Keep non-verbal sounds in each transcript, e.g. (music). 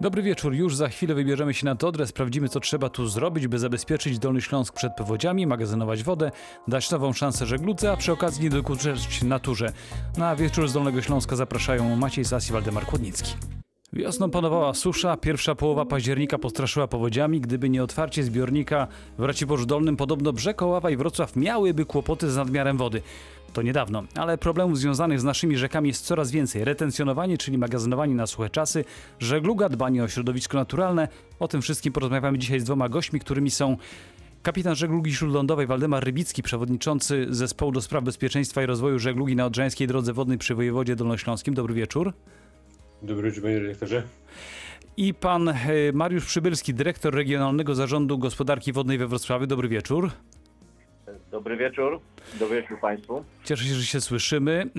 Dobry wieczór. Już za chwilę wybierzemy się nad Odrę, sprawdzimy co trzeba tu zrobić, by zabezpieczyć Dolny Śląsk przed powodziami, magazynować wodę, dać nową szansę żegludze, a przy okazji nie dokuczać naturze. Na wieczór z Dolnego Śląska zapraszają Maciej Sas i Waldemar Kłodnicki. Wiosną panowała susza, pierwsza połowa października postraszyła powodziami. Gdyby nie otwarcie zbiornika w Raciborzu Dolnym, podobno brzeg Oława i Wrocław miałyby kłopoty z nadmiarem wody. To niedawno, ale problemów związanych z naszymi rzekami jest coraz więcej. Retencjonowanie, czyli magazynowanie na suche czasy, żegluga, dbanie o środowisko naturalne. O tym wszystkim porozmawiamy dzisiaj z dwoma gośćmi, którymi są Kapitan żeglugi śródlądowej Waldemar Rybicki, przewodniczący Zespołu do Spraw Bezpieczeństwa i Rozwoju Żeglugi na Odrzańskiej Drodze Wodnej przy wojewodzie dolnośląskim. Dobry wieczór. Dobry wieczór, panie dyrektorze. I pan e, Mariusz Przybylski, dyrektor Regionalnego Zarządu Gospodarki Wodnej we Wrocławiu. Dobry wieczór. Dobry wieczór. Dobry wieczór Państwu. Cieszę się, że się słyszymy.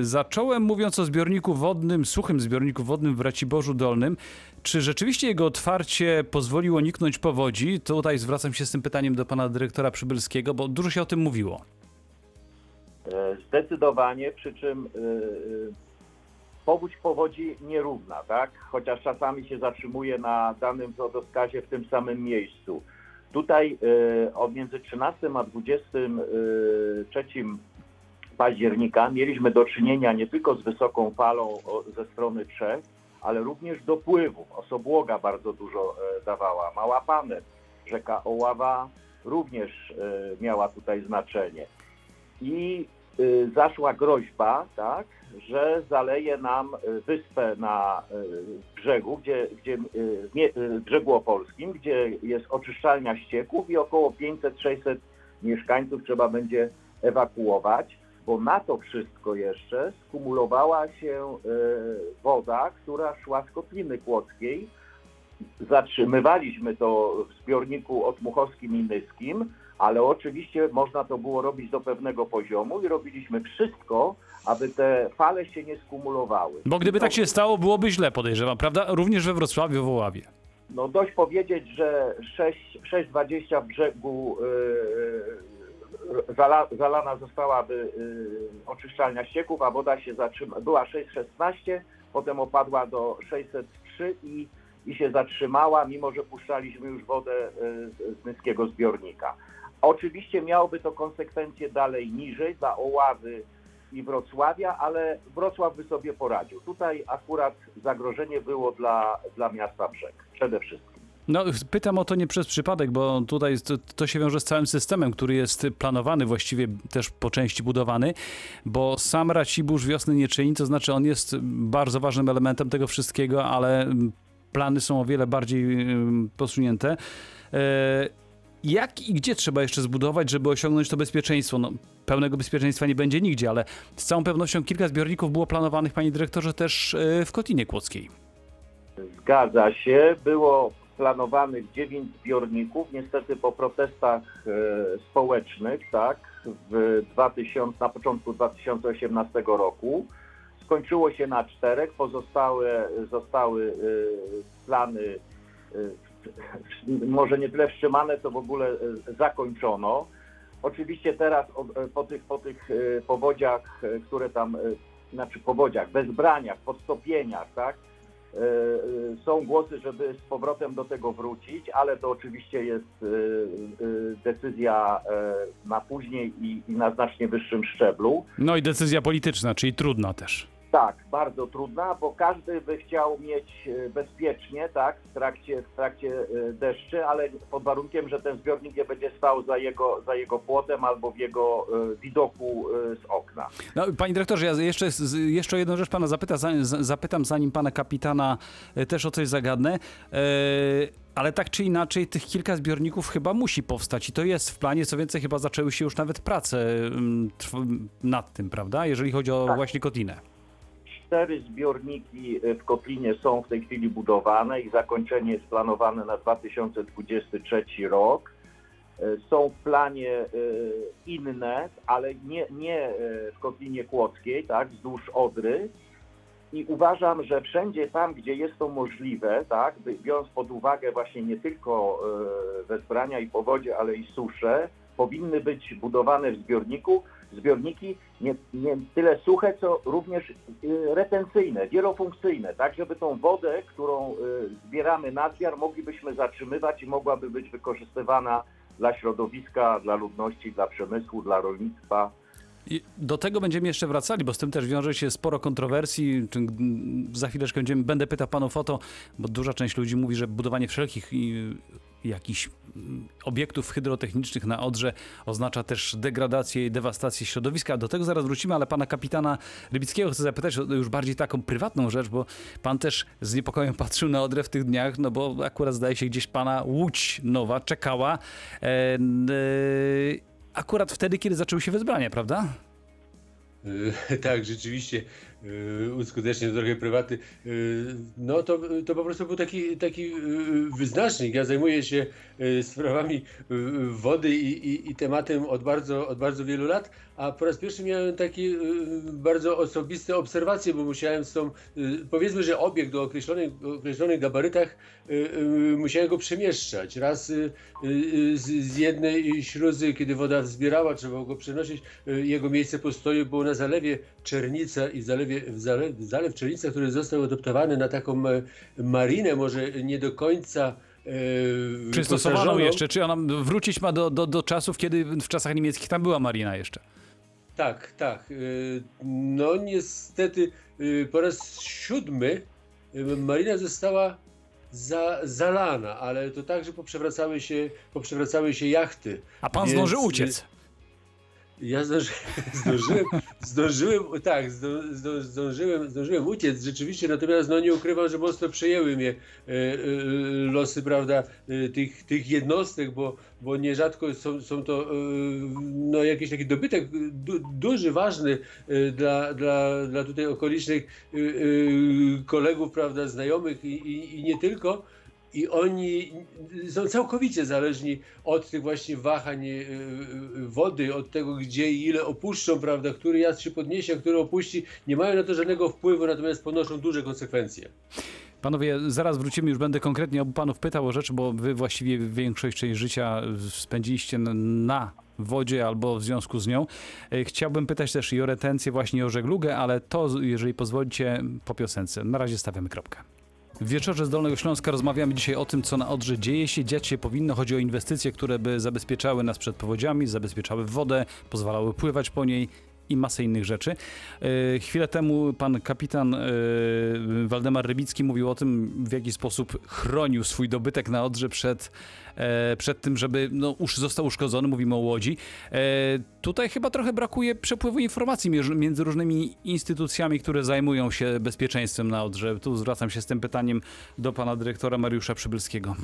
E, Zacząłem mówiąc o zbiorniku wodnym, suchym zbiorniku wodnym w Raciborzu Dolnym. Czy rzeczywiście jego otwarcie pozwoliło uniknąć powodzi? Tutaj zwracam się z tym pytaniem do pana dyrektora Przybylskiego, bo dużo się o tym mówiło. E, Zdecydowanie, przy czym powódź powodzi nierówna, tak? Chociaż czasami się zatrzymuje na danym wodospadzie w tym samym miejscu. Tutaj e, od między 13 a 23 października mieliśmy do czynienia nie tylko z wysoką falą ze strony Czech, ale również dopływów. Osobłoga bardzo dużo e, dawała, Mała Panet, rzeka Oława również e, miała tutaj znaczenie. I y, zaszła groźba, tak, że zaleje nam y, wyspę na y, brzegu, gdzie, gdzie y, y, brzegu opolskim, gdzie jest oczyszczalnia ścieków i około 500-600 mieszkańców trzeba będzie ewakuować, bo na to wszystko jeszcze skumulowała się y, woda, która szła z Kotliny Kłodzkiej. Zatrzymywaliśmy to w zbiorniku otmuchowskim i nyskim, ale oczywiście można to było robić do pewnego poziomu i robiliśmy wszystko, aby te fale się nie skumulowały. Bo gdyby tak się stało, byłoby źle, podejrzewam, prawda? Również we Wrocławiu, w Oławie. No dość powiedzieć, że 6 6,20 w brzegu yy, zala, zalana zostałaby yy, oczyszczalnia ścieków, a woda się zatrzyma, była 6,16, potem opadła do 603 i, i się zatrzymała, mimo że puszczaliśmy już wodę yy, z- niskiego zbiornika. Oczywiście miałoby to konsekwencje dalej niżej dla Oławy i Wrocławia, ale Wrocław by sobie poradził. Tutaj akurat zagrożenie było dla, dla miasta Brzeg przede wszystkim. No, pytam o to nie przez przypadek, bo tutaj to, to się wiąże z całym systemem, który jest planowany, właściwie też po części budowany, bo sam Racibórz wiosny nie czyni, to znaczy on jest bardzo ważnym elementem tego wszystkiego, ale plany są o wiele bardziej posunięte. E, Jak i gdzie trzeba jeszcze zbudować, żeby osiągnąć to bezpieczeństwo? No, pełnego bezpieczeństwa nie będzie nigdzie, ale z całą pewnością kilka zbiorników było planowanych, panie dyrektorze, też e, w Kotlinie Kłodzkiej. Zgadza się, było planowanych dziewięć zbiorników, niestety po protestach e, społecznych, tak, w 2000, na początku 2018 roku. Skończyło się na czterech, pozostałe zostały e, plany e, może nie tyle wstrzymane, co w ogóle e, zakończono. Oczywiście teraz e, po tych, po tych e, powodziach, e, które tam, znaczy powodziach, bezbraniach, podstopieniach, tak, Są głosy, żeby z powrotem do tego wrócić, ale to oczywiście jest decyzja na później i na znacznie wyższym szczeblu. No i decyzja polityczna, czyli trudna też. Tak, bardzo trudna, bo każdy by chciał mieć e, bezpiecznie, tak, w trakcie, w trakcie e, deszczy, ale pod warunkiem, że ten zbiornik nie będzie stał za jego, za jego płotem albo w jego e, widoku z okna. No, panie dyrektorze, ja jeszcze, jeszcze jedną rzecz pana zapyta, zanim, zapytam, zanim pana kapitana też o coś zagadnę. Ale tak czy inaczej, tych kilka zbiorników chyba musi powstać i to jest w planie. Co więcej, chyba zaczęły się już nawet prace mm, nad tym, prawda? Jeżeli chodzi o Tak. właśnie Kotlinę. Cztery zbiorniki e, w Kotlinie są w tej chwili budowane i zakończenie jest planowane na 2023 rok. E, Są w planie e, inne, ale nie, nie w Kotlinie Kłodzkiej, tak, wzdłuż Odry. I uważam, że wszędzie tam, gdzie jest to możliwe, tak, biorąc pod uwagę właśnie nie tylko wezbrania i powodzie, ale i susze, powinny być budowane w zbiorniku zbiorniki nie, nie tyle suche, co również y, retencyjne, wielofunkcyjne, tak żeby tą wodę, którą y, zbieramy na zbiar, moglibyśmy zatrzymywać i mogłaby być wykorzystywana dla środowiska, dla ludności, dla przemysłu, dla rolnictwa. I do tego będziemy jeszcze wracali, bo z tym też wiąże się sporo kontrowersji. Za chwileczkę będziemy, będę pytał panów o to, bo duża część ludzi mówi, że budowanie wszelkich jakichś mm, obiektów hydrotechnicznych na Odrze oznacza też degradację i dewastację środowiska. Do tego zaraz wrócimy, ale pana kapitana Rybickiego chcę zapytać o już bardziej taką prywatną rzecz, bo pan też z niepokojem patrzył na Odrę w tych dniach, no bo akurat zdaje się gdzieś pana łódź nowa czekała. E, e, akurat wtedy, kiedy zaczęły się wezbrania, prawda? Y, (laughs) Tak, rzeczywiście y, uskutecznię trochę prywaty. Y, No to, to po prostu był taki, taki y, wyznacznik. Ja zajmuję się sprawami wody i, i, i tematem od bardzo, od bardzo wielu lat, a po raz pierwszy miałem takie y, bardzo osobiste obserwacje, bo musiałem z tą, y, powiedzmy, że obiekt o określonych, określonych gabarytach, y, musiałem go przemieszczać. Raz z, z jednej śluzy, kiedy woda wzbierała, trzeba go przenosić, jego miejsce postoju było na zalewie Czernica i zalewie, zalew, zalew Czernica, który został adoptowany na taką e, marinę, może nie do końca e, Przystosowaną wyposażoną. jeszcze, czy ona wrócić ma do, do, do czasów, kiedy w czasach niemieckich tam była marina jeszcze? Tak, tak. y, No niestety y, po raz siódmy y, marina została za, zalana, ale to także poprzewracały się, poprzewracały się jachty. A pan Więc, zdążył uciec. Ja zdąży, (laughs) zdążyłem, zdążyłem, tak, zdą, zdą, zdążyłem, zdążyłem uciec rzeczywiście, natomiast no nie ukrywam, że mocno przejęły mnie e, e, losy, prawda, e, tych, tych jednostek, bo, bo nierzadko są, są to no, jakiś taki dobytek du, duży, ważny dla, dla, dla tutaj okolicznych kolegów, prawda, znajomych i, i, i nie tylko. I oni są całkowicie zależni od tych właśnie wahań y, y, wody, od tego, gdzie i ile opuszczą, prawda, który jazd się podniesie, a który opuści. Nie mają na to żadnego wpływu, natomiast ponoszą duże konsekwencje. Panowie, zaraz wrócimy, już będę konkretnie obu panów pytał o rzeczy, bo wy właściwie większość część życia spędziliście na wodzie albo w związku z nią. E, Chciałbym pytać też i o retencję, właśnie o żeglugę, ale to, jeżeli pozwolicie, po piosence. Na razie stawiamy kropkę. W wieczorze z Dolnego Śląska rozmawiamy dzisiaj o tym, co na Odrze dzieje się, dziać się powinno. Chodzi o inwestycje, które by zabezpieczały nas przed powodziami, zabezpieczały wodę, pozwalały pływać po niej i masę innych rzeczy. E, Chwilę temu pan kapitan e, Waldemar Rybicki mówił o tym, w jaki sposób chronił swój dobytek na Odrze przed, e, przed tym, żeby no, już został uszkodzony. Mówimy o Łodzi. Tutaj chyba trochę brakuje przepływu informacji między różnymi instytucjami, które zajmują się bezpieczeństwem na Odrze. Tu zwracam się z tym pytaniem do pana dyrektora Mariusza Przybylskiego.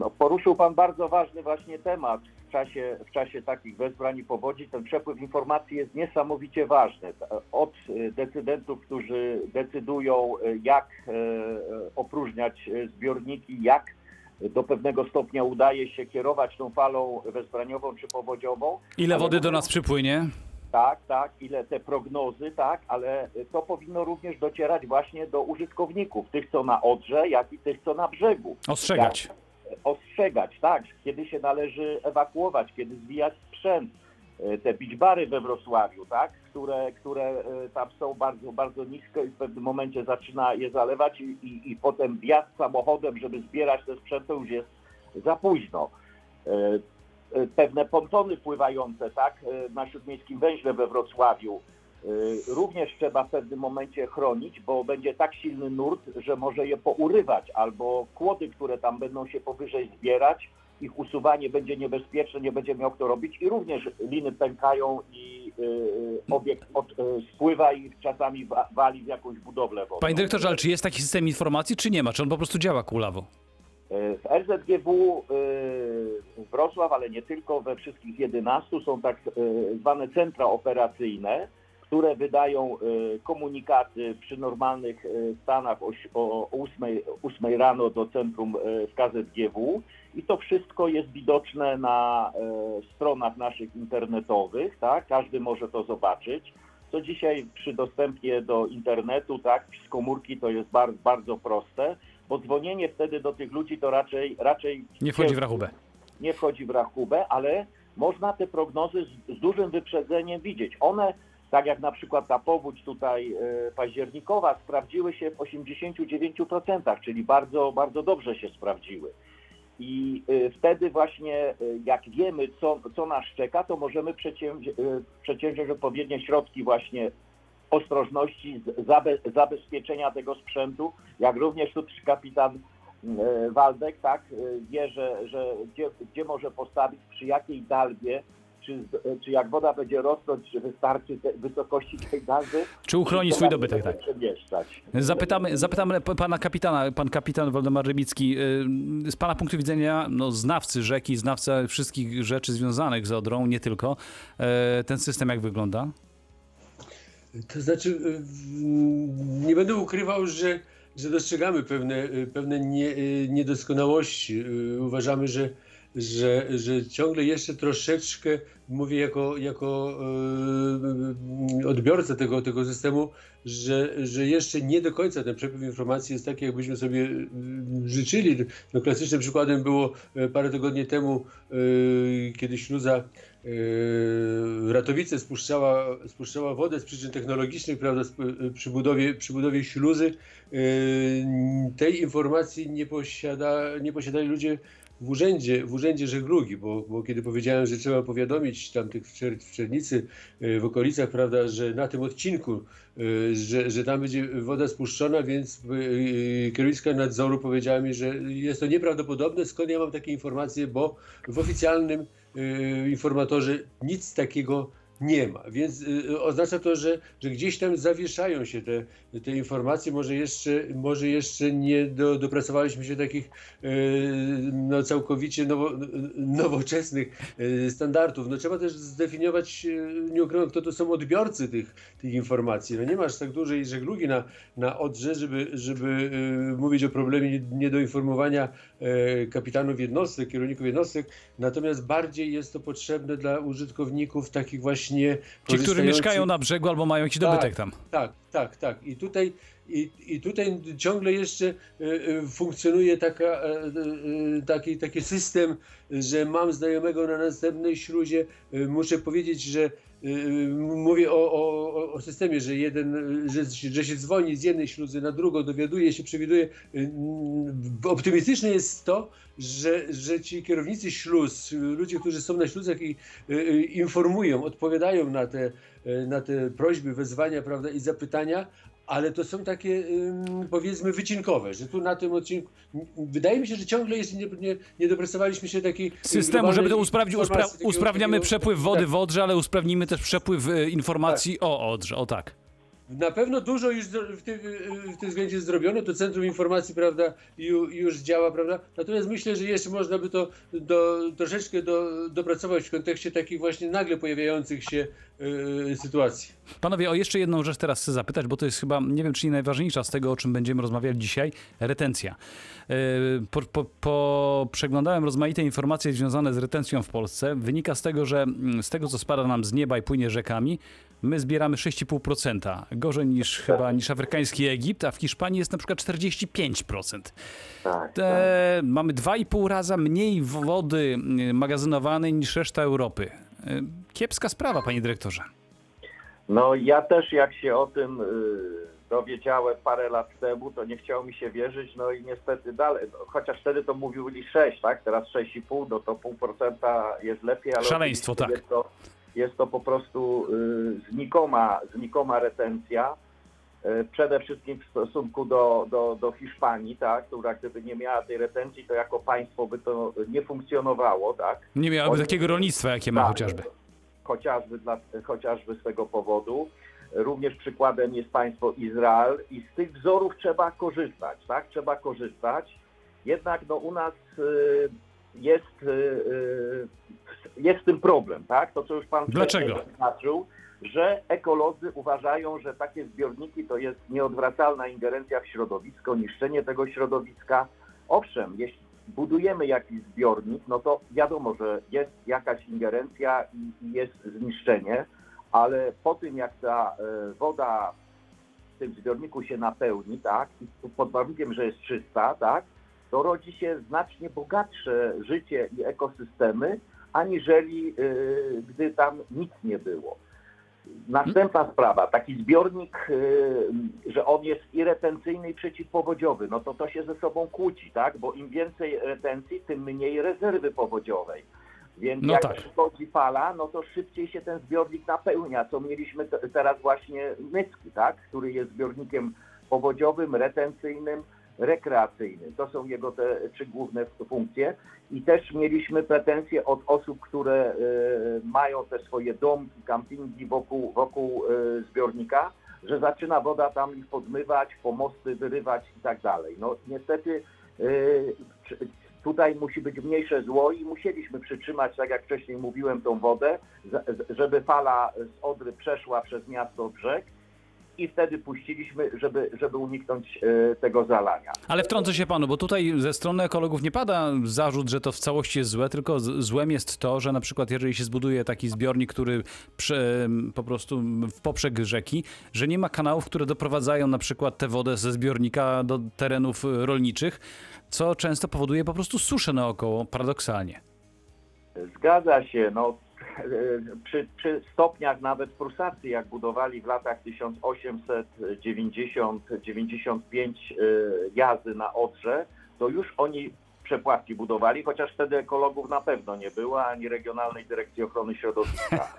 No, poruszył Pan bardzo ważny właśnie temat w czasie, w czasie takich wezbrań i powodzi. Ten przepływ informacji jest niesamowicie ważny. Od y, decydentów, którzy decydują, y, jak y, opróżniać zbiorniki, jak do pewnego stopnia udaje się kierować tą falą wezbraniową czy powodziową. Ile Ale wody do nas przypłynie? Tak, tak, ile te prognozy, tak, ale to powinno również docierać właśnie do użytkowników, tych co na Odrze, jak i tych co na brzegu Ostrzegać. Ostrzegać, tak, kiedy się należy ewakuować, kiedy zwijać sprzęt. E, Te beachbary we Wrocławiu, tak, które, które e, tam są bardzo, bardzo nisko i w pewnym momencie zaczyna je zalewać i, i, i potem wjazd samochodem, żeby zbierać ten sprzęt, to już jest za późno. E, Pewne pontony pływające, tak, na Śródmiejskim Węźle we Wrocławiu, również trzeba w pewnym momencie chronić, bo będzie tak silny nurt, że może je pourywać, albo kłody, które tam będą się powyżej zbierać, ich usuwanie będzie niebezpieczne, nie będzie miał kto robić i również liny pękają i y, obiekt od, y, spływa i czasami wa- wali w jakąś budowlę wodną. Panie dyrektorze, ale czy jest taki system informacji, czy nie ma? Czy on po prostu działa kulawo? Y, W RZGW y, Wrocław, ale nie tylko, we wszystkich 11 są tak y, zwane centra operacyjne, które wydają y, komunikaty przy normalnych y, stanach o, si- o 8, 8 rano do centrum y, w KZGW i to wszystko jest widoczne na stronach naszych internetowych, tak? Każdy może to zobaczyć. Co dzisiaj przy dostępie do internetu, tak, z komórki to jest bar, bardzo proste, bo dzwonienie wtedy do tych ludzi to raczej, raczej Nie wchodzi w rachubę. nie wchodzi w rachubę, ale można te prognozy z, z dużym wyprzedzeniem widzieć. One, tak jak na przykład ta powódź tutaj e, październikowa, sprawdziły się w 89%, czyli bardzo, bardzo dobrze się sprawdziły. I y, wtedy właśnie, y, jak wiemy, co, co nas czeka, to możemy przedsięwzi- przedsięwziąć odpowiednie środki właśnie ostrożności, zabe, zabezpieczenia tego sprzętu, jak również tu kapitan Waldek, tak, wie, że, że gdzie, gdzie może postawić, przy jakiej dalbie, czy, czy jak woda będzie rosnąć, czy wystarczy te, wysokości tej dalby. Czy uchroni swój dobytek, tak. Przemieszczać. Zapytamy, zapytamy pana kapitana, pan kapitan Waldemar Rybicki, y, z pana punktu widzenia, no, znawcy rzeki, znawca wszystkich rzeczy związanych z Odrą, nie tylko, e, ten system jak wygląda? To znaczy, y, nie będę ukrywał, że, że dostrzegamy pewne, y, pewne nie, y, niedoskonałości. Y, Uważamy, że, że, że ciągle jeszcze troszeczkę, mówię jako, jako y, odbiorca tego, tego systemu, że, że jeszcze nie do końca ten przepływ informacji jest taki, jakbyśmy sobie y, życzyli. No, klasycznym przykładem było y, parę tygodni temu, y, kiedy śluza Yy, Ratowice spuszczała, spuszczała wodę z przyczyn technologicznych, prawda, przy budowie, przy budowie śluzy. Yy, Tej informacji nie, posiada, nie posiadali ludzie w urzędzie, w urzędzie żeglugi, bo, bo kiedy powiedziałem, że trzeba powiadomić tam tych w, Czer, w Czernicy, yy, w okolicach, prawda, że na tym odcinku, yy, że, że tam będzie woda spuszczona, więc yy, kierownictwo nadzoru powiedziała mi, że jest to nieprawdopodobne, skąd ja mam takie informacje, bo w oficjalnym y, informatorze nic takiego nie ma. Więc y, oznacza to, że, że gdzieś tam zawieszają się te, te informacje. Może jeszcze, może jeszcze nie do, dopracowaliśmy się takich y, no, całkowicie nowo, nowoczesnych y, standardów. No, trzeba też zdefiniować, y, nie ukrywam, kto to są odbiorcy tych, tych informacji. No, nie masz tak dużej żeglugi na, na Odrze, żeby, żeby y, mówić o problemie nie- niedoinformowania y, kapitanów jednostek, kierowników jednostek, Natomiast bardziej jest to potrzebne dla użytkowników takich właśnie. Ci, którzy mieszkają na brzegu albo mają jakiś Tak. dobytek tam. Tak, tak, tak. I tutaj, i, i tutaj ciągle jeszcze y, y, funkcjonuje taka, e, y, taki, taki system, że mam znajomego na następnej śluzie. y, Muszę powiedzieć, że mówię o, o, o- systemie, że jeden, y, że, że się dzwoni z jednej śluzy na drugą, dowiaduje się, przewiduje. Y, y, Optymistyczne jest to, że, że ci kierownicy śluz, y, ludzie, którzy są na śluzach i y, y, informują, odpowiadają na te, y, na te prośby, wezwania prawda, i zapytania, ale to są takie powiedzmy wycinkowe, że tu na tym odcinku wydaje mi się, że ciągle jeszcze nie, nie, nie dopracowaliśmy się takiej Systemu, żeby to usprawnić, uspra usprawniamy takiego- przepływ wody tak. w Odrze, ale usprawnimy też przepływ e, informacji o Odrze, o tak. Na pewno dużo już w tym, w tym względzie zrobiono, to Centrum Informacji, prawda, ju, już działa, prawda, natomiast myślę, że jeszcze można by to do, troszeczkę do, dopracować w kontekście takich właśnie nagle pojawiających się y, sytuacji. Panowie, o jeszcze jedną rzecz teraz chcę zapytać, bo to jest chyba, nie wiem czy nie najważniejsza z tego, o czym będziemy rozmawiali dzisiaj, retencja. Yy, Po, po, po przeglądałem rozmaite informacje związane z retencją w Polsce. Wynika z tego, że mm, z tego, co spada nam z nieba i płynie rzekami, my zbieramy 6,5%. Gorzej niż chyba niż afrykański Egipt, a w Hiszpanii jest na przykład 45%. Tak, tak. Te, mamy 2,5 raza mniej wody y, magazynowanej niż reszta Europy. Y, Kiepska sprawa, panie dyrektorze. No ja też jak się o tym y, dowiedziałem parę lat temu, to nie chciało mi się wierzyć, no i niestety dalej, no, chociaż wtedy to mówili 6, tak, teraz 6,5, no to pół procenta jest lepiej, ale Szaleństwo, tak. to, jest to po prostu y, znikoma, znikoma retencja, y, przede wszystkim w stosunku do, do, do Hiszpanii, tak, która gdyby nie miała tej retencji, to jako państwo by to nie funkcjonowało, tak. Nie miałaby Oni- takiego rolnictwa, jakie ma Tak, chociażby. Chociażby, dla, chociażby z tego powodu. Również przykładem jest państwo Izrael i z tych wzorów trzeba korzystać, tak? Trzeba korzystać. Jednak no, u nas y, jest, y, y, jest z tym problem, tak? To, co już pan Dlaczego? zaznaczył, że ekolodzy uważają, że takie zbiorniki to jest nieodwracalna ingerencja w środowisko, niszczenie tego środowiska. Owszem, jeśli budujemy jakiś zbiornik, no to wiadomo, że jest jakaś ingerencja i, jest zniszczenie, ale po tym jak ta e, woda w tym zbiorniku się napełni, tak, i pod warunkiem, że jest czysta, tak, to rodzi się znacznie bogatsze życie i ekosystemy, aniżeli y, gdy tam nic nie było. Następna sprawa, taki zbiornik, y, że on jest i retencyjny i przeciwpowodziowy, no to to się ze sobą kłóci, tak? Bo im więcej retencji, tym mniej rezerwy powodziowej. Więc No jak tak. przychodzi fala, no to szybciej się ten zbiornik napełnia, co mieliśmy te, teraz właśnie Nycki, tak? Który jest zbiornikiem powodziowym, retencyjnym, rekreacyjnym. To są jego te trzy główne funkcje. I też mieliśmy pretensje od osób, które e, mają te swoje domki, kampingi wokół, wokół e, zbiornika, że zaczyna woda tam ich podmywać, pomosty wyrywać i tak dalej. No niestety e, tutaj musi być mniejsze zło i musieliśmy przytrzymać, tak jak wcześniej mówiłem, tą wodę, żeby fala z Odry przeszła przez miasto brzeg i wtedy puściliśmy, żeby, żeby uniknąć e, tego zalania. Ale wtrącę się panu, bo tutaj ze strony ekologów nie pada zarzut, że to w całości jest złe, tylko złem jest to, że na przykład jeżeli się zbuduje taki zbiornik, który po prostu w poprzek rzeki, że nie ma kanałów, które doprowadzają na przykład tę wodę ze zbiornika do terenów y, rolniczych, co często powoduje po prostu suszę naokoło, paradoksalnie. Zgadza się. No, (laughs) przy, przy stopniach nawet prusacy, jak budowali w latach 1890-95 jazdy na Odrze, to już oni przepławki budowali, chociaż wtedy ekologów na pewno nie było, ani Regionalnej Dyrekcji Ochrony Środowiska. (laughs)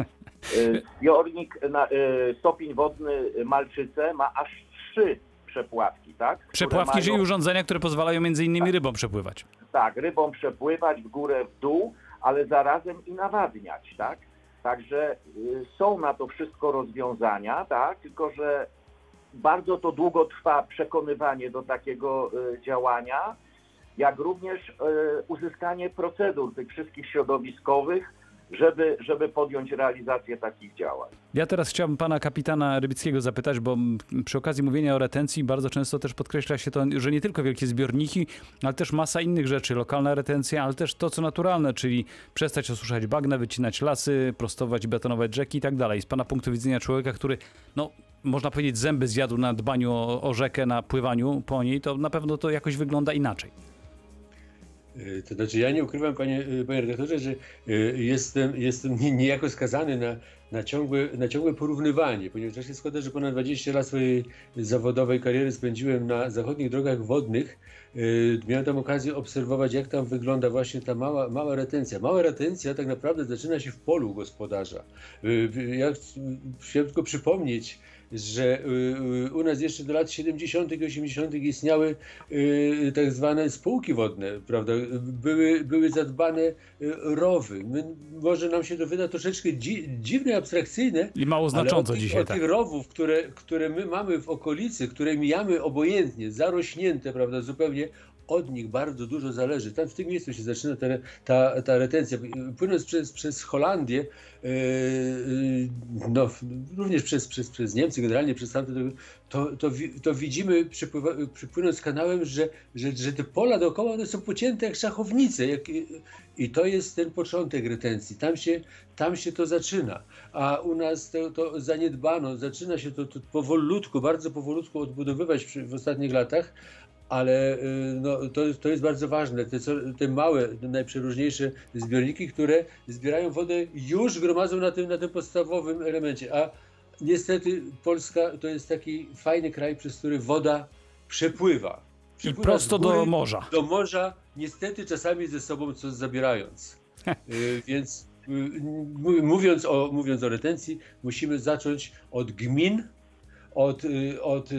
Zbiornik, na, y, stopień wodny Malczyce ma aż trzy przepławki, tak? Przepławki, mają- czyli urządzenia, które pozwalają między innymi rybom przepływać. tak, rybą przepływać w górę, w dół, ale zarazem i nawadniać, tak? Także y, są na to wszystko rozwiązania, tak? Tylko, że bardzo to długo trwa przekonywanie do takiego y, działania, jak również y, uzyskanie procedur tych wszystkich środowiskowych, żeby, żeby podjąć realizację takich działań. Ja teraz chciałbym pana kapitana Rybickiego zapytać, bo przy okazji mówienia o retencji bardzo często też podkreśla się to, że nie tylko wielkie zbiorniki, ale też masa innych rzeczy, lokalna retencja, ale też to, co naturalne, czyli przestać osuszać bagna, wycinać lasy, prostować betonować rzeki i tak dalej. Z pana punktu widzenia człowieka, który, no, można powiedzieć, zęby zjadł na dbaniu o, o rzekę, na pływaniu po niej, to na pewno to jakoś wygląda inaczej. Y, To znaczy, ja nie ukrywam, panie, y, panie redaktorze, że y, jestem, jestem nie- niejako skazany na, na, ciągłe, na ciągłe porównywanie, ponieważ ja się składa, że ponad 20 lat swojej zawodowej kariery spędziłem na zachodnich drogach wodnych. Miałem tam okazję obserwować, jak tam wygląda właśnie ta mała, mała retencja. Mała retencja tak naprawdę zaczyna się w polu gospodarza. Ja ch- chciałem tylko przypomnieć, że y, y, u nas jeszcze do lat 70. i 80. istniały y, tak zwane spółki wodne, prawda? Były, były zadbane rowy. My, może nam się to wyda troszeczkę dzi, dziwne, abstrakcyjne, I mało tych, dzisiaj, od tak. tych rowów, które, które my mamy w okolicy, które mijamy obojętnie, zarośnięte, prawda, zupełnie, od nich bardzo dużo zależy. Tam w tym miejscu się zaczyna ta, ta, ta retencja. Płynąc przez, przez Holandię, yy, no, również przez, przez, przez Niemcy, generalnie przez tamte, to, to, to widzimy, przypływa, przypłynąc kanałem, że, że, że te pola dookoła one są pocięte jak szachownice. Jak, I to jest ten początek retencji. Tam się, tam się to zaczyna. A u nas to, to zaniedbano, zaczyna się to, to powolutku, bardzo powolutku odbudowywać w ostatnich latach, ale y, no, to, to jest bardzo ważne. Te, co, te małe, najprzeróżniejsze zbiorniki, które zbierają wodę, już gromadzą na tym, na tym podstawowym elemencie. A niestety Polska to jest taki fajny kraj, przez który woda przepływa. I Przepływa prosto z góry do morza. do morza, niestety czasami ze sobą coś zabierając. Y, Więc y, mówiąc o, mówiąc o retencji, musimy zacząć od gmin, od, od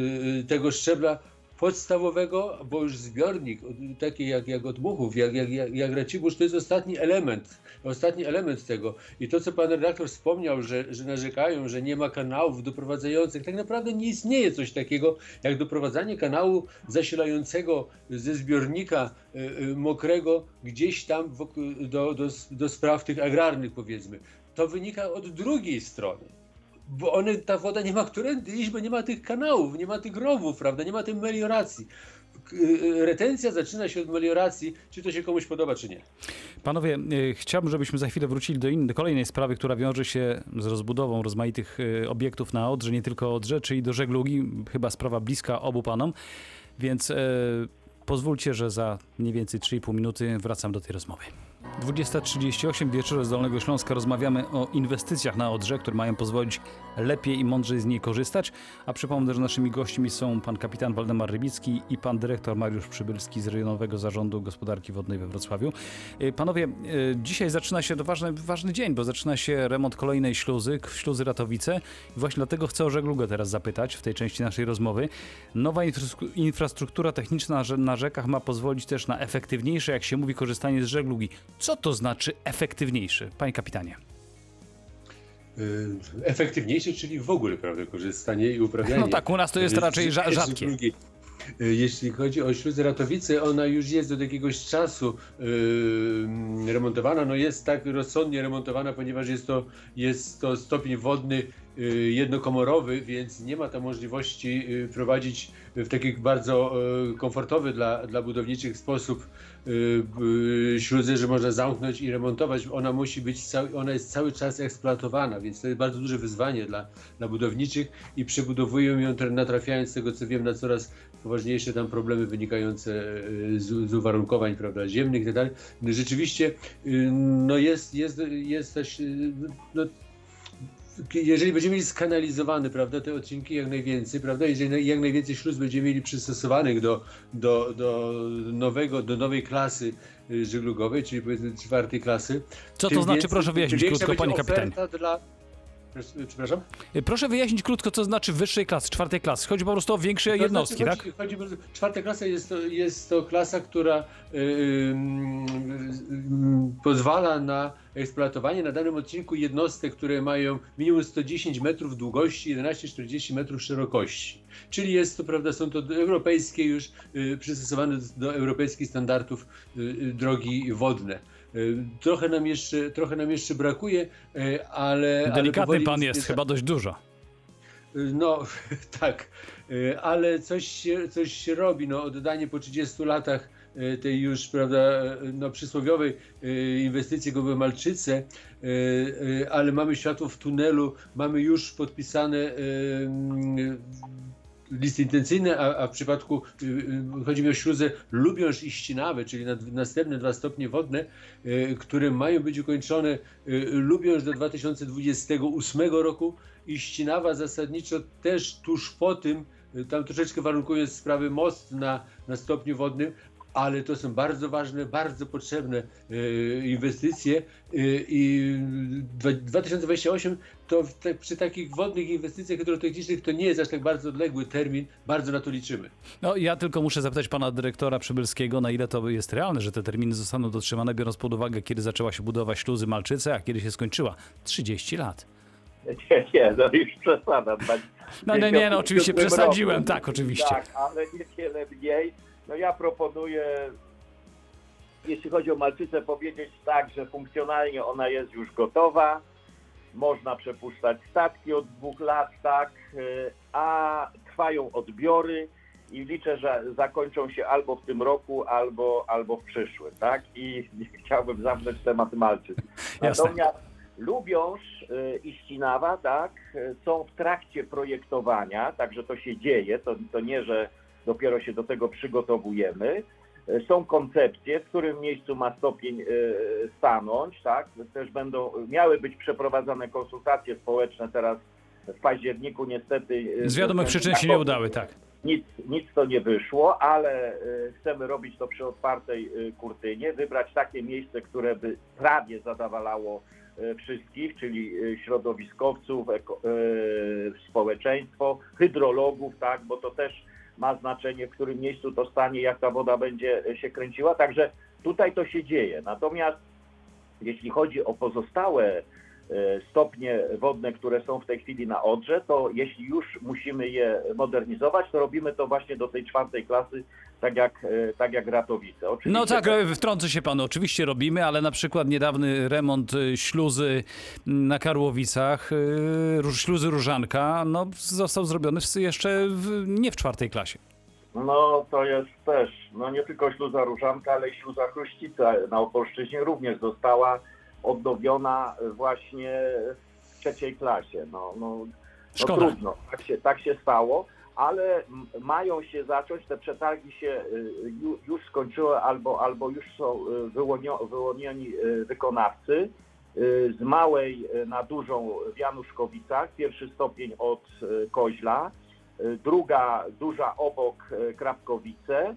tego szczebla podstawowego, bo już zbiornik, taki jak, jak od Muchów, jak, jak, jak, jak to jest ostatni element, ostatni element tego. I to, co pan redaktor wspomniał, że, że narzekają, że nie ma kanałów doprowadzających, tak naprawdę nie istnieje coś takiego, jak doprowadzanie kanału zasilającego ze zbiornika y, y, mokrego gdzieś tam do, do, do spraw tych agrarnych, powiedzmy. To wynika od drugiej strony bo one, ta woda nie ma którędy iść, bo nie ma tych kanałów, nie ma tych rowów, prawda, nie ma tej melioracji. K- y, Retencja zaczyna się od melioracji, czy to się komuś podoba, czy nie. Panowie, y, chciałbym, żebyśmy za chwilę wrócili do, innej, do kolejnej sprawy, która wiąże się z rozbudową rozmaitych y, obiektów na Odrze, nie tylko Odrze, czyli do żeglugi, chyba sprawa bliska obu panom, więc e, pozwólcie, że za mniej więcej 3,5 minuty wracam do tej rozmowy. 20.38 wieczór z Dolnego Śląska rozmawiamy o inwestycjach na Odrze, które mają pozwolić lepiej i mądrzej z niej korzystać. A przypomnę, że naszymi gośćmi są pan kapitan Waldemar Rybicki i pan dyrektor Mariusz Przybylski z Rejonowego Zarządu Gospodarki Wodnej we Wrocławiu. Y, Panowie, y, dzisiaj zaczyna się to ważny, ważny dzień, bo zaczyna się remont kolejnej śluzy, śluzy Ratowice. I właśnie dlatego chcę o żeglugę teraz zapytać w tej części naszej rozmowy. Nowa infrastru- infrastruktura techniczna na rzekach ma pozwolić też na efektywniejsze, jak się mówi, korzystanie z żeglugi. Co to znaczy efektywniejszy, panie kapitanie? Y, Efektywniejsze, czyli w ogóle prawda, korzystanie i uprawianie. No tak, u nas to jest raczej rzadkie. Y, Jeśli chodzi o śluzę Ratowice, ona już jest od jakiegoś czasu y, remontowana. No jest tak rozsądnie remontowana, ponieważ jest to, jest to stopień wodny y, jednokomorowy, więc nie ma tam możliwości y, prowadzić w taki bardzo y, komfortowy dla, dla budowniczych sposób y, y, śluzę, że można zamknąć i remontować. Ona musi być, ona jest cały czas eksploatowana, więc to jest bardzo duże wyzwanie dla, dla budowniczych i przebudowują ją, tra- natrafiając z tego co wiem na coraz poważniejsze tam problemy wynikające y, z, z uwarunkowań prawda, ziemnych i tak. No Rzeczywiście no jest, jest, jest też, no, jeżeli będziemy mieli skanalizowane, prawda, te odcinki jak najwięcej, prawda, jeżeli jak najwięcej śluz będziemy mieli przystosowanych do, do, do nowego, do nowej klasy y, żeglugowej, czyli powiedzmy czwartej klasy. Co to znaczy? więcej- Proszę wyjaśnić krótko, panie oferta Dla... Przepraszam? Y, Proszę wyjaśnić krótko, co znaczy wyższej klasy, czwartej klasy. Chodzi po prostu o większe To jednostki, znaczy, tak? Chodzi, chodzi, czwarta klasa jest to, jest to klasa, która y, y, pozwala na eksploatowanie na danym odcinku jednostek, które mają minimum 110 metrów długości, 11-40 metrów szerokości. Czyli jest to, prawda, są to europejskie już y, przystosowane do, do europejskich standardów y, y, drogi wodne. Y, Trochę nam jeszcze, trochę nam jeszcze brakuje, y, ale. ale Delikatny powoli pan jest, jest- chyba dość dużo. no (laughs) tak, ale coś się, coś się robi. No, oddanie po 30 latach tej już prawda, no, przysłowiowej inwestycji Gołe Malczyce, y, ale mamy światło w tunelu, mamy już podpisane listy intencyjne, a, a w przypadku y, y, chodzi mi o śluzę Lubiąż i Ścinawe, czyli nad, następne dwa stopnie wodne, y, które mają być ukończone Lubiąż do 2028 roku i Ścinawa zasadniczo też tuż po tym, tam troszeczkę warunkując sprawy most na, na stopniu wodnym, ale to są bardzo ważne, bardzo potrzebne y, inwestycje y, i dwa- 2028 to przy takich wodnych inwestycjach hydrotechnicznych to nie jest aż tak bardzo odległy termin, bardzo na to liczymy. No ja tylko muszę zapytać pana dyrektora Przybylskiego, na ile to jest realne, że te terminy zostaną dotrzymane, biorąc pod uwagę, kiedy zaczęła się budowa śluzy Malczyce, a kiedy się skończyła. 30 lat. Nie, nie, no już przesadzam. tak. No nie, nie, no oczywiście 57 przesadziłem, roku. tak, oczywiście. Tak, ale niewiele mniej. No ja proponuję, jeśli chodzi o Malczycę, powiedzieć tak, że funkcjonalnie ona jest już gotowa. Można przepuszczać statki od dwóch lat, tak, y, a trwają odbiory i liczę, że zakończą się albo w tym roku, albo, albo w przyszłym, tak? I (laughs) chciałbym zamknąć temat Malczyc. Natomiast Lubiąż y, i Ścinawa, tak, y, są w trakcie projektowania, także to się dzieje, to, to nie, że dopiero się do tego przygotowujemy. Y, Są koncepcje, w którym miejscu ma stopień y, stanąć, tak, też będą, miały być przeprowadzane konsultacje społeczne teraz w październiku niestety. y, Z wiadomych przyczyn się nie udały, tak. nic, nic to nie wyszło, ale chcemy robić to przy otwartej kurtynie, wybrać takie miejsce, które by prawie zadowalało y, wszystkich, czyli środowiskowców, społeczeństwo, hydrologów, tak, bo to też ma znaczenie, w którym miejscu to stanie, jak ta woda będzie y, się kręciła. Także tutaj to się dzieje. Natomiast jeśli chodzi o pozostałe e, stopnie wodne, które są w tej chwili na Odrze, to jeśli już musimy je modernizować, to robimy to właśnie do tej czwartej klasy, tak jak, e, tak jak Ratowice. Oczywiście No tak, to- e, wtrącę się panu, oczywiście robimy, ale na przykład niedawny remont y, śluzy na Karłowicach, śluzy Różanka, no został zrobiony jeszcze w, nie w czwartej klasie. No to jest też, no nie tylko śluza Różanka, ale i śluza Chruścica na Opolszczyźnie również została odnowiona właśnie w trzeciej klasie. No, no, no trudno, tak się, tak się stało, ale mają się zacząć, te przetargi się y, ju- już skończyły albo, albo już są y, wyłonio- wyłonieni y, wykonawcy. Z małej na dużą w Januszkowicach, pierwszy stopień od Koźla, druga duża obok Krawkowice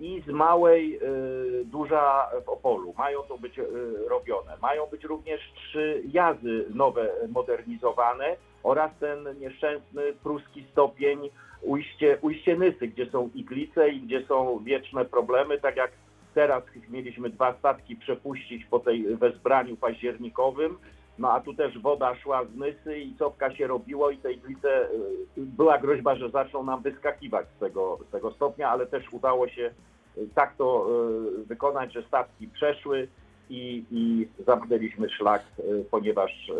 i z małej y, duża w Opolu. Mają to być y, robione. Mają być również trzy jazy nowe, modernizowane oraz ten nieszczęsny pruski stopień ujście, ujście Nysy, gdzie są iglice i gdzie są wieczne problemy, tak jak teraz mieliśmy dwa statki przepuścić po tej wezbraniu październikowym, no a tu też woda szła z Nysy i copka się robiło i te iglice, y, była groźba, że zaczną nam wyskakiwać z tego, z tego stopnia, ale też udało się y, tak to y, wykonać, że statki przeszły i, i zamknęliśmy szlak, ponieważ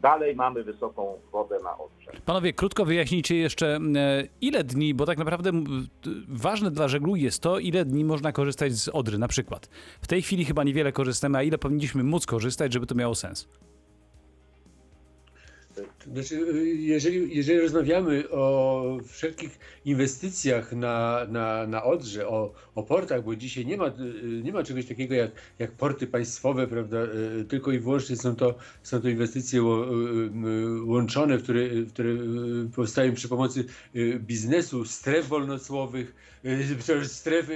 dalej mamy wysoką wodę na Odrze. Panowie, krótko wyjaśnijcie jeszcze, ile dni, bo tak naprawdę ważne dla żeglugi jest to, ile dni można korzystać z Odry na przykład. W tej chwili chyba niewiele korzystamy, a ile powinniśmy móc korzystać, żeby to miało sens? Znaczy, jeżeli, jeżeli rozmawiamy o wszelkich inwestycjach na, na, na Odrze, o, o portach, bo dzisiaj nie ma, nie ma czegoś takiego jak, jak porty państwowe, prawda, y, tylko i wyłącznie są to, są to inwestycje y, łączone, które, które powstają przy pomocy y, biznesu, stref wolnocłowych, stref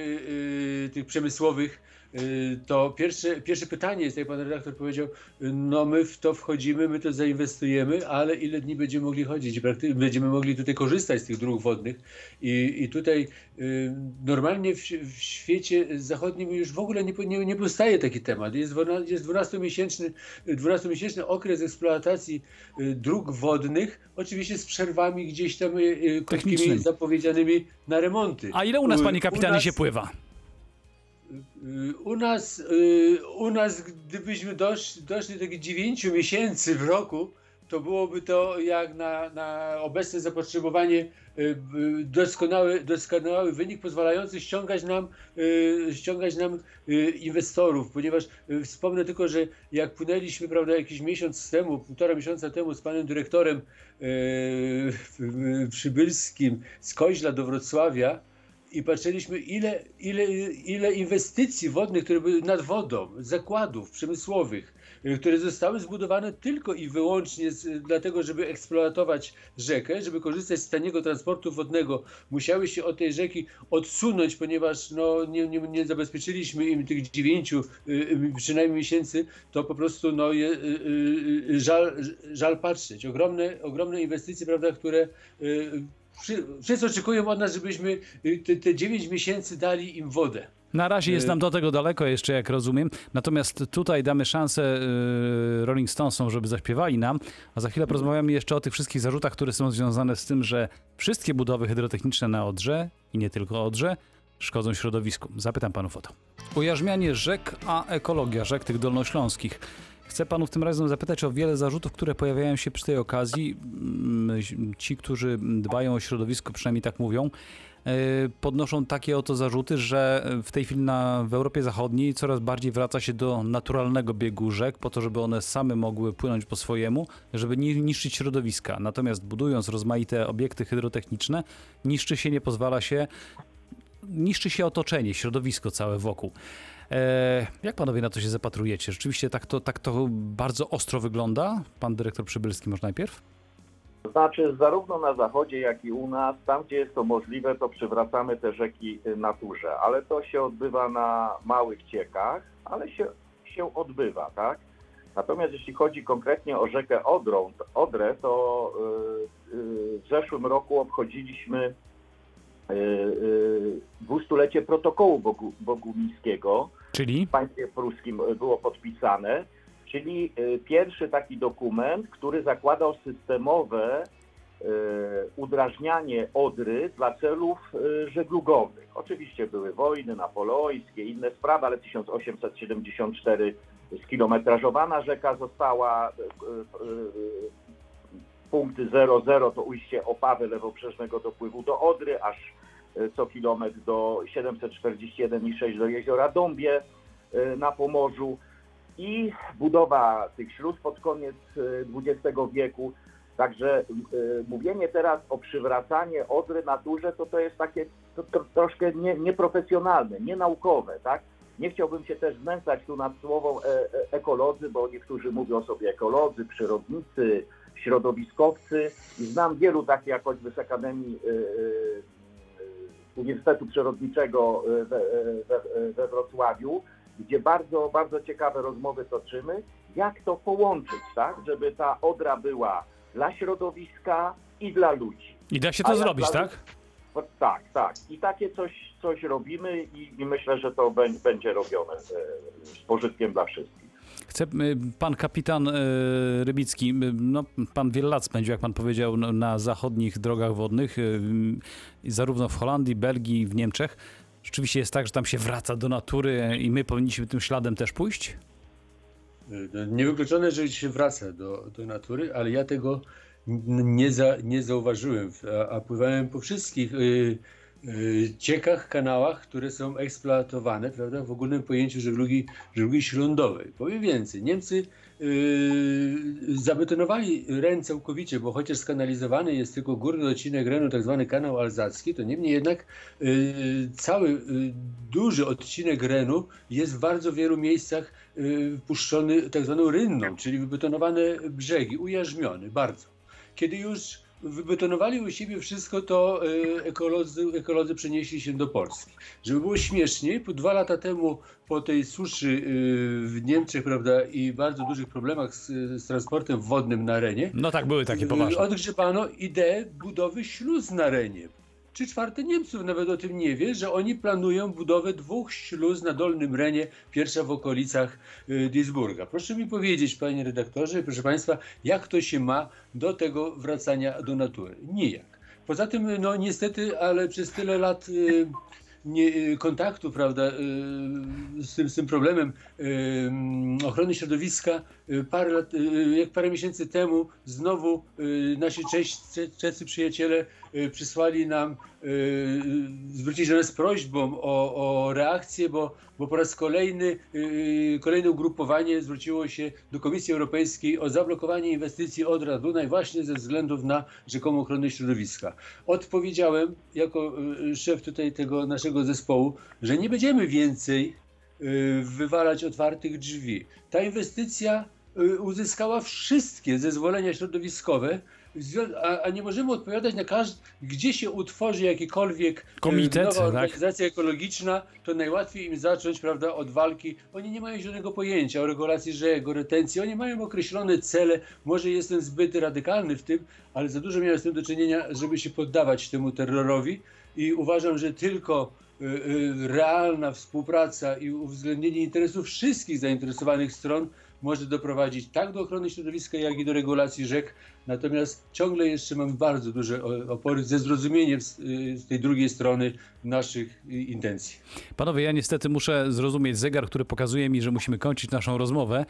tych przemysłowych. Y, To pierwsze, pierwsze pytanie jest, jak pan redaktor powiedział, no my w to wchodzimy, my to zainwestujemy, ale ile dni będziemy mogli chodzić? Będziemy mogli tutaj korzystać z tych dróg wodnych i, i tutaj y, normalnie w, w świecie zachodnim już w ogóle nie, nie, nie powstaje taki temat. Jest, jest 12-miesięczny, 12-miesięczny okres eksploatacji y, dróg wodnych, oczywiście z przerwami gdzieś tam y, y, krótkimi, zapowiedzianymi na remonty. A ile u nas, panie kapitanie, nas- się pływa? U nas, y, u nas gdybyśmy dosz, doszli do takich 9 miesięcy w roku, to byłoby to jak na, na obecne zapotrzebowanie y, doskonały, doskonały wynik pozwalający ściągać nam, y, ściągać nam inwestorów, ponieważ wspomnę tylko, że jak płynęliśmy prawda, jakiś miesiąc temu, półtora miesiąca temu z panem dyrektorem przybylskim z Koźla do Wrocławia, i patrzyliśmy, ile, ile, ile inwestycji wodnych, które były nad wodą, zakładów przemysłowych, y, które zostały zbudowane tylko i wyłącznie z, dlatego, żeby eksploatować rzekę, żeby korzystać z taniego transportu wodnego, musiały się od tej rzeki odsunąć, ponieważ no, nie, nie, nie zabezpieczyliśmy im tych dziewięciu y, y, przynajmniej miesięcy, to po prostu no, je, żal, żal patrzeć. Ogromne, ogromne inwestycje, prawda, które Wszyscy oczekują od nas, żebyśmy y, te, te 9 miesięcy dali im wodę. Na razie jest Y- nam do tego daleko jeszcze, jak rozumiem. Natomiast tutaj damy szansę y, Rolling Stonesom, żeby zaśpiewali nam, a za chwilę porozmawiamy jeszcze o tych wszystkich zarzutach, które są związane z tym, że wszystkie budowy hydrotechniczne na Odrze i nie tylko Odrze szkodzą środowisku. Zapytam panów o to. Ujarzmianie rzek, a ekologia rzek tych dolnośląskich. Chcę panów tym razem zapytać o wiele zarzutów, które pojawiają się przy tej okazji. Mm, Ci, którzy dbają o środowisko, przynajmniej tak mówią, e, podnoszą takie oto zarzuty, że w tej chwili na, w Europie Zachodniej coraz bardziej wraca się do naturalnego biegu rzek, po to, żeby one same mogły płynąć po swojemu, żeby nie niszczyć środowiska. Natomiast budując rozmaite obiekty hydrotechniczne, niszczy się, nie pozwala się, niszczy się otoczenie, środowisko całe wokół. E, jak panowie na to się zapatrujecie? Rzeczywiście tak to, tak to bardzo ostro wygląda? Pan dyrektor Przybylski może najpierw? Znaczy zarówno na zachodzie, jak i u nas, tam gdzie jest to możliwe, to przywracamy te rzeki y, naturze, ale to się odbywa na małych ciekach, ale się, się odbywa, tak? Natomiast jeśli chodzi konkretnie o rzekę Odrą, Odrę, to y, y, w zeszłym roku obchodziliśmy dwustulecie protokołu Bogu, Czyli? w państwie pruskim y, było podpisane, czyli y, pierwszy taki dokument, który zakładał systemowe y, udrażnianie Odry dla celów żeglugowych. Oczywiście były wojny napoleońskie, inne sprawy, ale 1874 skilometrażowana rzeka została, punkty 00 to ujście Opawy lewobrzeżnego dopływu do Odry, aż co kilometr do 741,6 do jeziora Dąbie y, na Pomorzu i budowa tych śluz pod koniec XX wieku. Także y, mówienie teraz o przywracanie Odry naturze, to to jest takie to, to, troszkę nie, nieprofesjonalne, nienaukowe, tak? Nie chciałbym się też znęcać tu nad słową e, e, ekolodzy, bo niektórzy mówią sobie ekolodzy, przyrodnicy, środowiskowcy i znam wielu takich, jak choćby z Akademii Uniwersytetu Przyrodniczego y, we, we, we Wrocławiu, gdzie bardzo, bardzo ciekawe rozmowy toczymy, jak to połączyć, tak, żeby ta Odra była dla środowiska i dla ludzi. I da się A to ja zrobić, dla- tak? Tak, tak. I takie coś, coś robimy i, i myślę, że to bę- będzie robione e, z pożytkiem dla wszystkich. Y, pan kapitan y, Rybicki, y, no, pan wiele lat spędził, jak pan powiedział, na zachodnich drogach wodnych, zarówno w Holandii, Belgii, w Niemczech. Rzeczywiście jest tak, że tam się wraca do natury i my powinniśmy tym śladem też pójść? Niewykluczone, że się wraca do, do natury, ale ja tego nie, za, nie zauważyłem, a, a pływałem po wszystkich ciekach, kanałach, które są eksploatowane prawda, w ogólnym pojęciu żeglugi, żeglugi śródlądowej. Powiem więcej, Niemcy y, zabetonowali Ren całkowicie, bo chociaż skanalizowany jest tylko górny odcinek Renu, tak zwany kanał alzacki, to niemniej jednak y, cały y, duży odcinek Renu jest w bardzo wielu miejscach y, puszczony tak zwaną rynną, czyli wybetonowane brzegi, ujarzmiony bardzo. Kiedy już wybetonowali u siebie wszystko, to y, ekolodzy, ekolodzy przenieśli się do Polski. Żeby było śmieszniej, po dwa lata temu po tej suszy y, w Niemczech, prawda, i bardzo dużych problemach z, z transportem wodnym na Renie, No tak, były takie y, poważne. odgrzebano ideę budowy śluz na Renie. Trzy czwarte Niemców nawet o tym nie wie, że oni planują budowę dwóch śluz na Dolnym Renie, pierwsza w okolicach y, Duisburga. Proszę mi powiedzieć, panie redaktorze, proszę państwa, jak to się ma do tego wracania do natury? Nijak. Poza tym, no niestety, ale przez tyle lat y, nie, y, kontaktu, prawda, y, z tym, z tym problemem y, ochrony środowiska, parę lat, jak parę miesięcy temu znowu nasi czescy przyjaciele przysłali nam, zwrócili się do nas z prośbą o, o reakcję, bo, bo po raz kolejny, y, kolejne ugrupowanie zwróciło się do Komisji Europejskiej o zablokowanie inwestycji Odra Dunaj właśnie ze względów na rzekomą ochronę środowiska. Odpowiedziałem jako y, szef tutaj tego naszego zespołu, że nie będziemy więcej y, wywalać otwartych drzwi. Ta inwestycja y, uzyskała wszystkie zezwolenia środowiskowe, a, a nie możemy odpowiadać na każdy, gdzie się utworzy jakikolwiek y, Komitet, nowa tak? organizacja ekologiczna, to najłatwiej im zacząć, prawda, od walki. Oni nie mają żadnego pojęcia o regulacji rzek, o retencji, oni mają określone cele. Może jestem zbyt radykalny w tym, ale za dużo miałem z tym do czynienia, żeby się poddawać temu terrorowi i uważam, że tylko y, y, realna współpraca i uwzględnienie interesów wszystkich zainteresowanych stron może doprowadzić tak do ochrony środowiska, jak i do regulacji rzek. Natomiast ciągle jeszcze mamy bardzo duże opory ze zrozumieniem z, y, z tej drugiej strony naszych intencji. Panowie, ja niestety muszę zrozumieć zegar, który pokazuje mi, że musimy kończyć naszą rozmowę.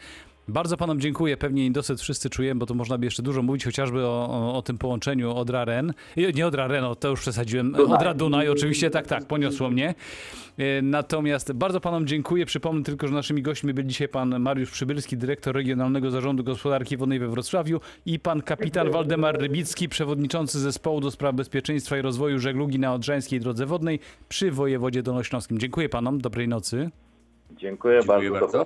Bardzo panom dziękuję, pewnie niedosyt wszyscy czujemy, bo to można by jeszcze dużo mówić, chociażby o, o, o tym połączeniu Odra-Ren. Nie Odra-Ren, o, to już przesadziłem. Dunaj. Odra-Dunaj, oczywiście, tak, tak, poniosło mnie. E, Natomiast bardzo panom dziękuję. Przypomnę tylko, że naszymi gośćmi byli dzisiaj pan Mariusz Przybylski, dyrektor Regionalnego Zarządu Gospodarki Wodnej we Wrocławiu i pan kapitan Waldemar Rybicki, przewodniczący zespołu do spraw bezpieczeństwa i rozwoju żeglugi na Odrzańskiej Drodze Wodnej przy wojewodzie dolnośląskim. Dziękuję panom, dobrej nocy. Dziękuję, Dziękuję bardzo.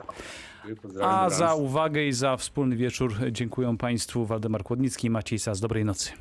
bardzo. A za uwagę i za wspólny wieczór dziękuję Państwu Waldemar Kłodnicki i Maciej Sas. Dobrej nocy.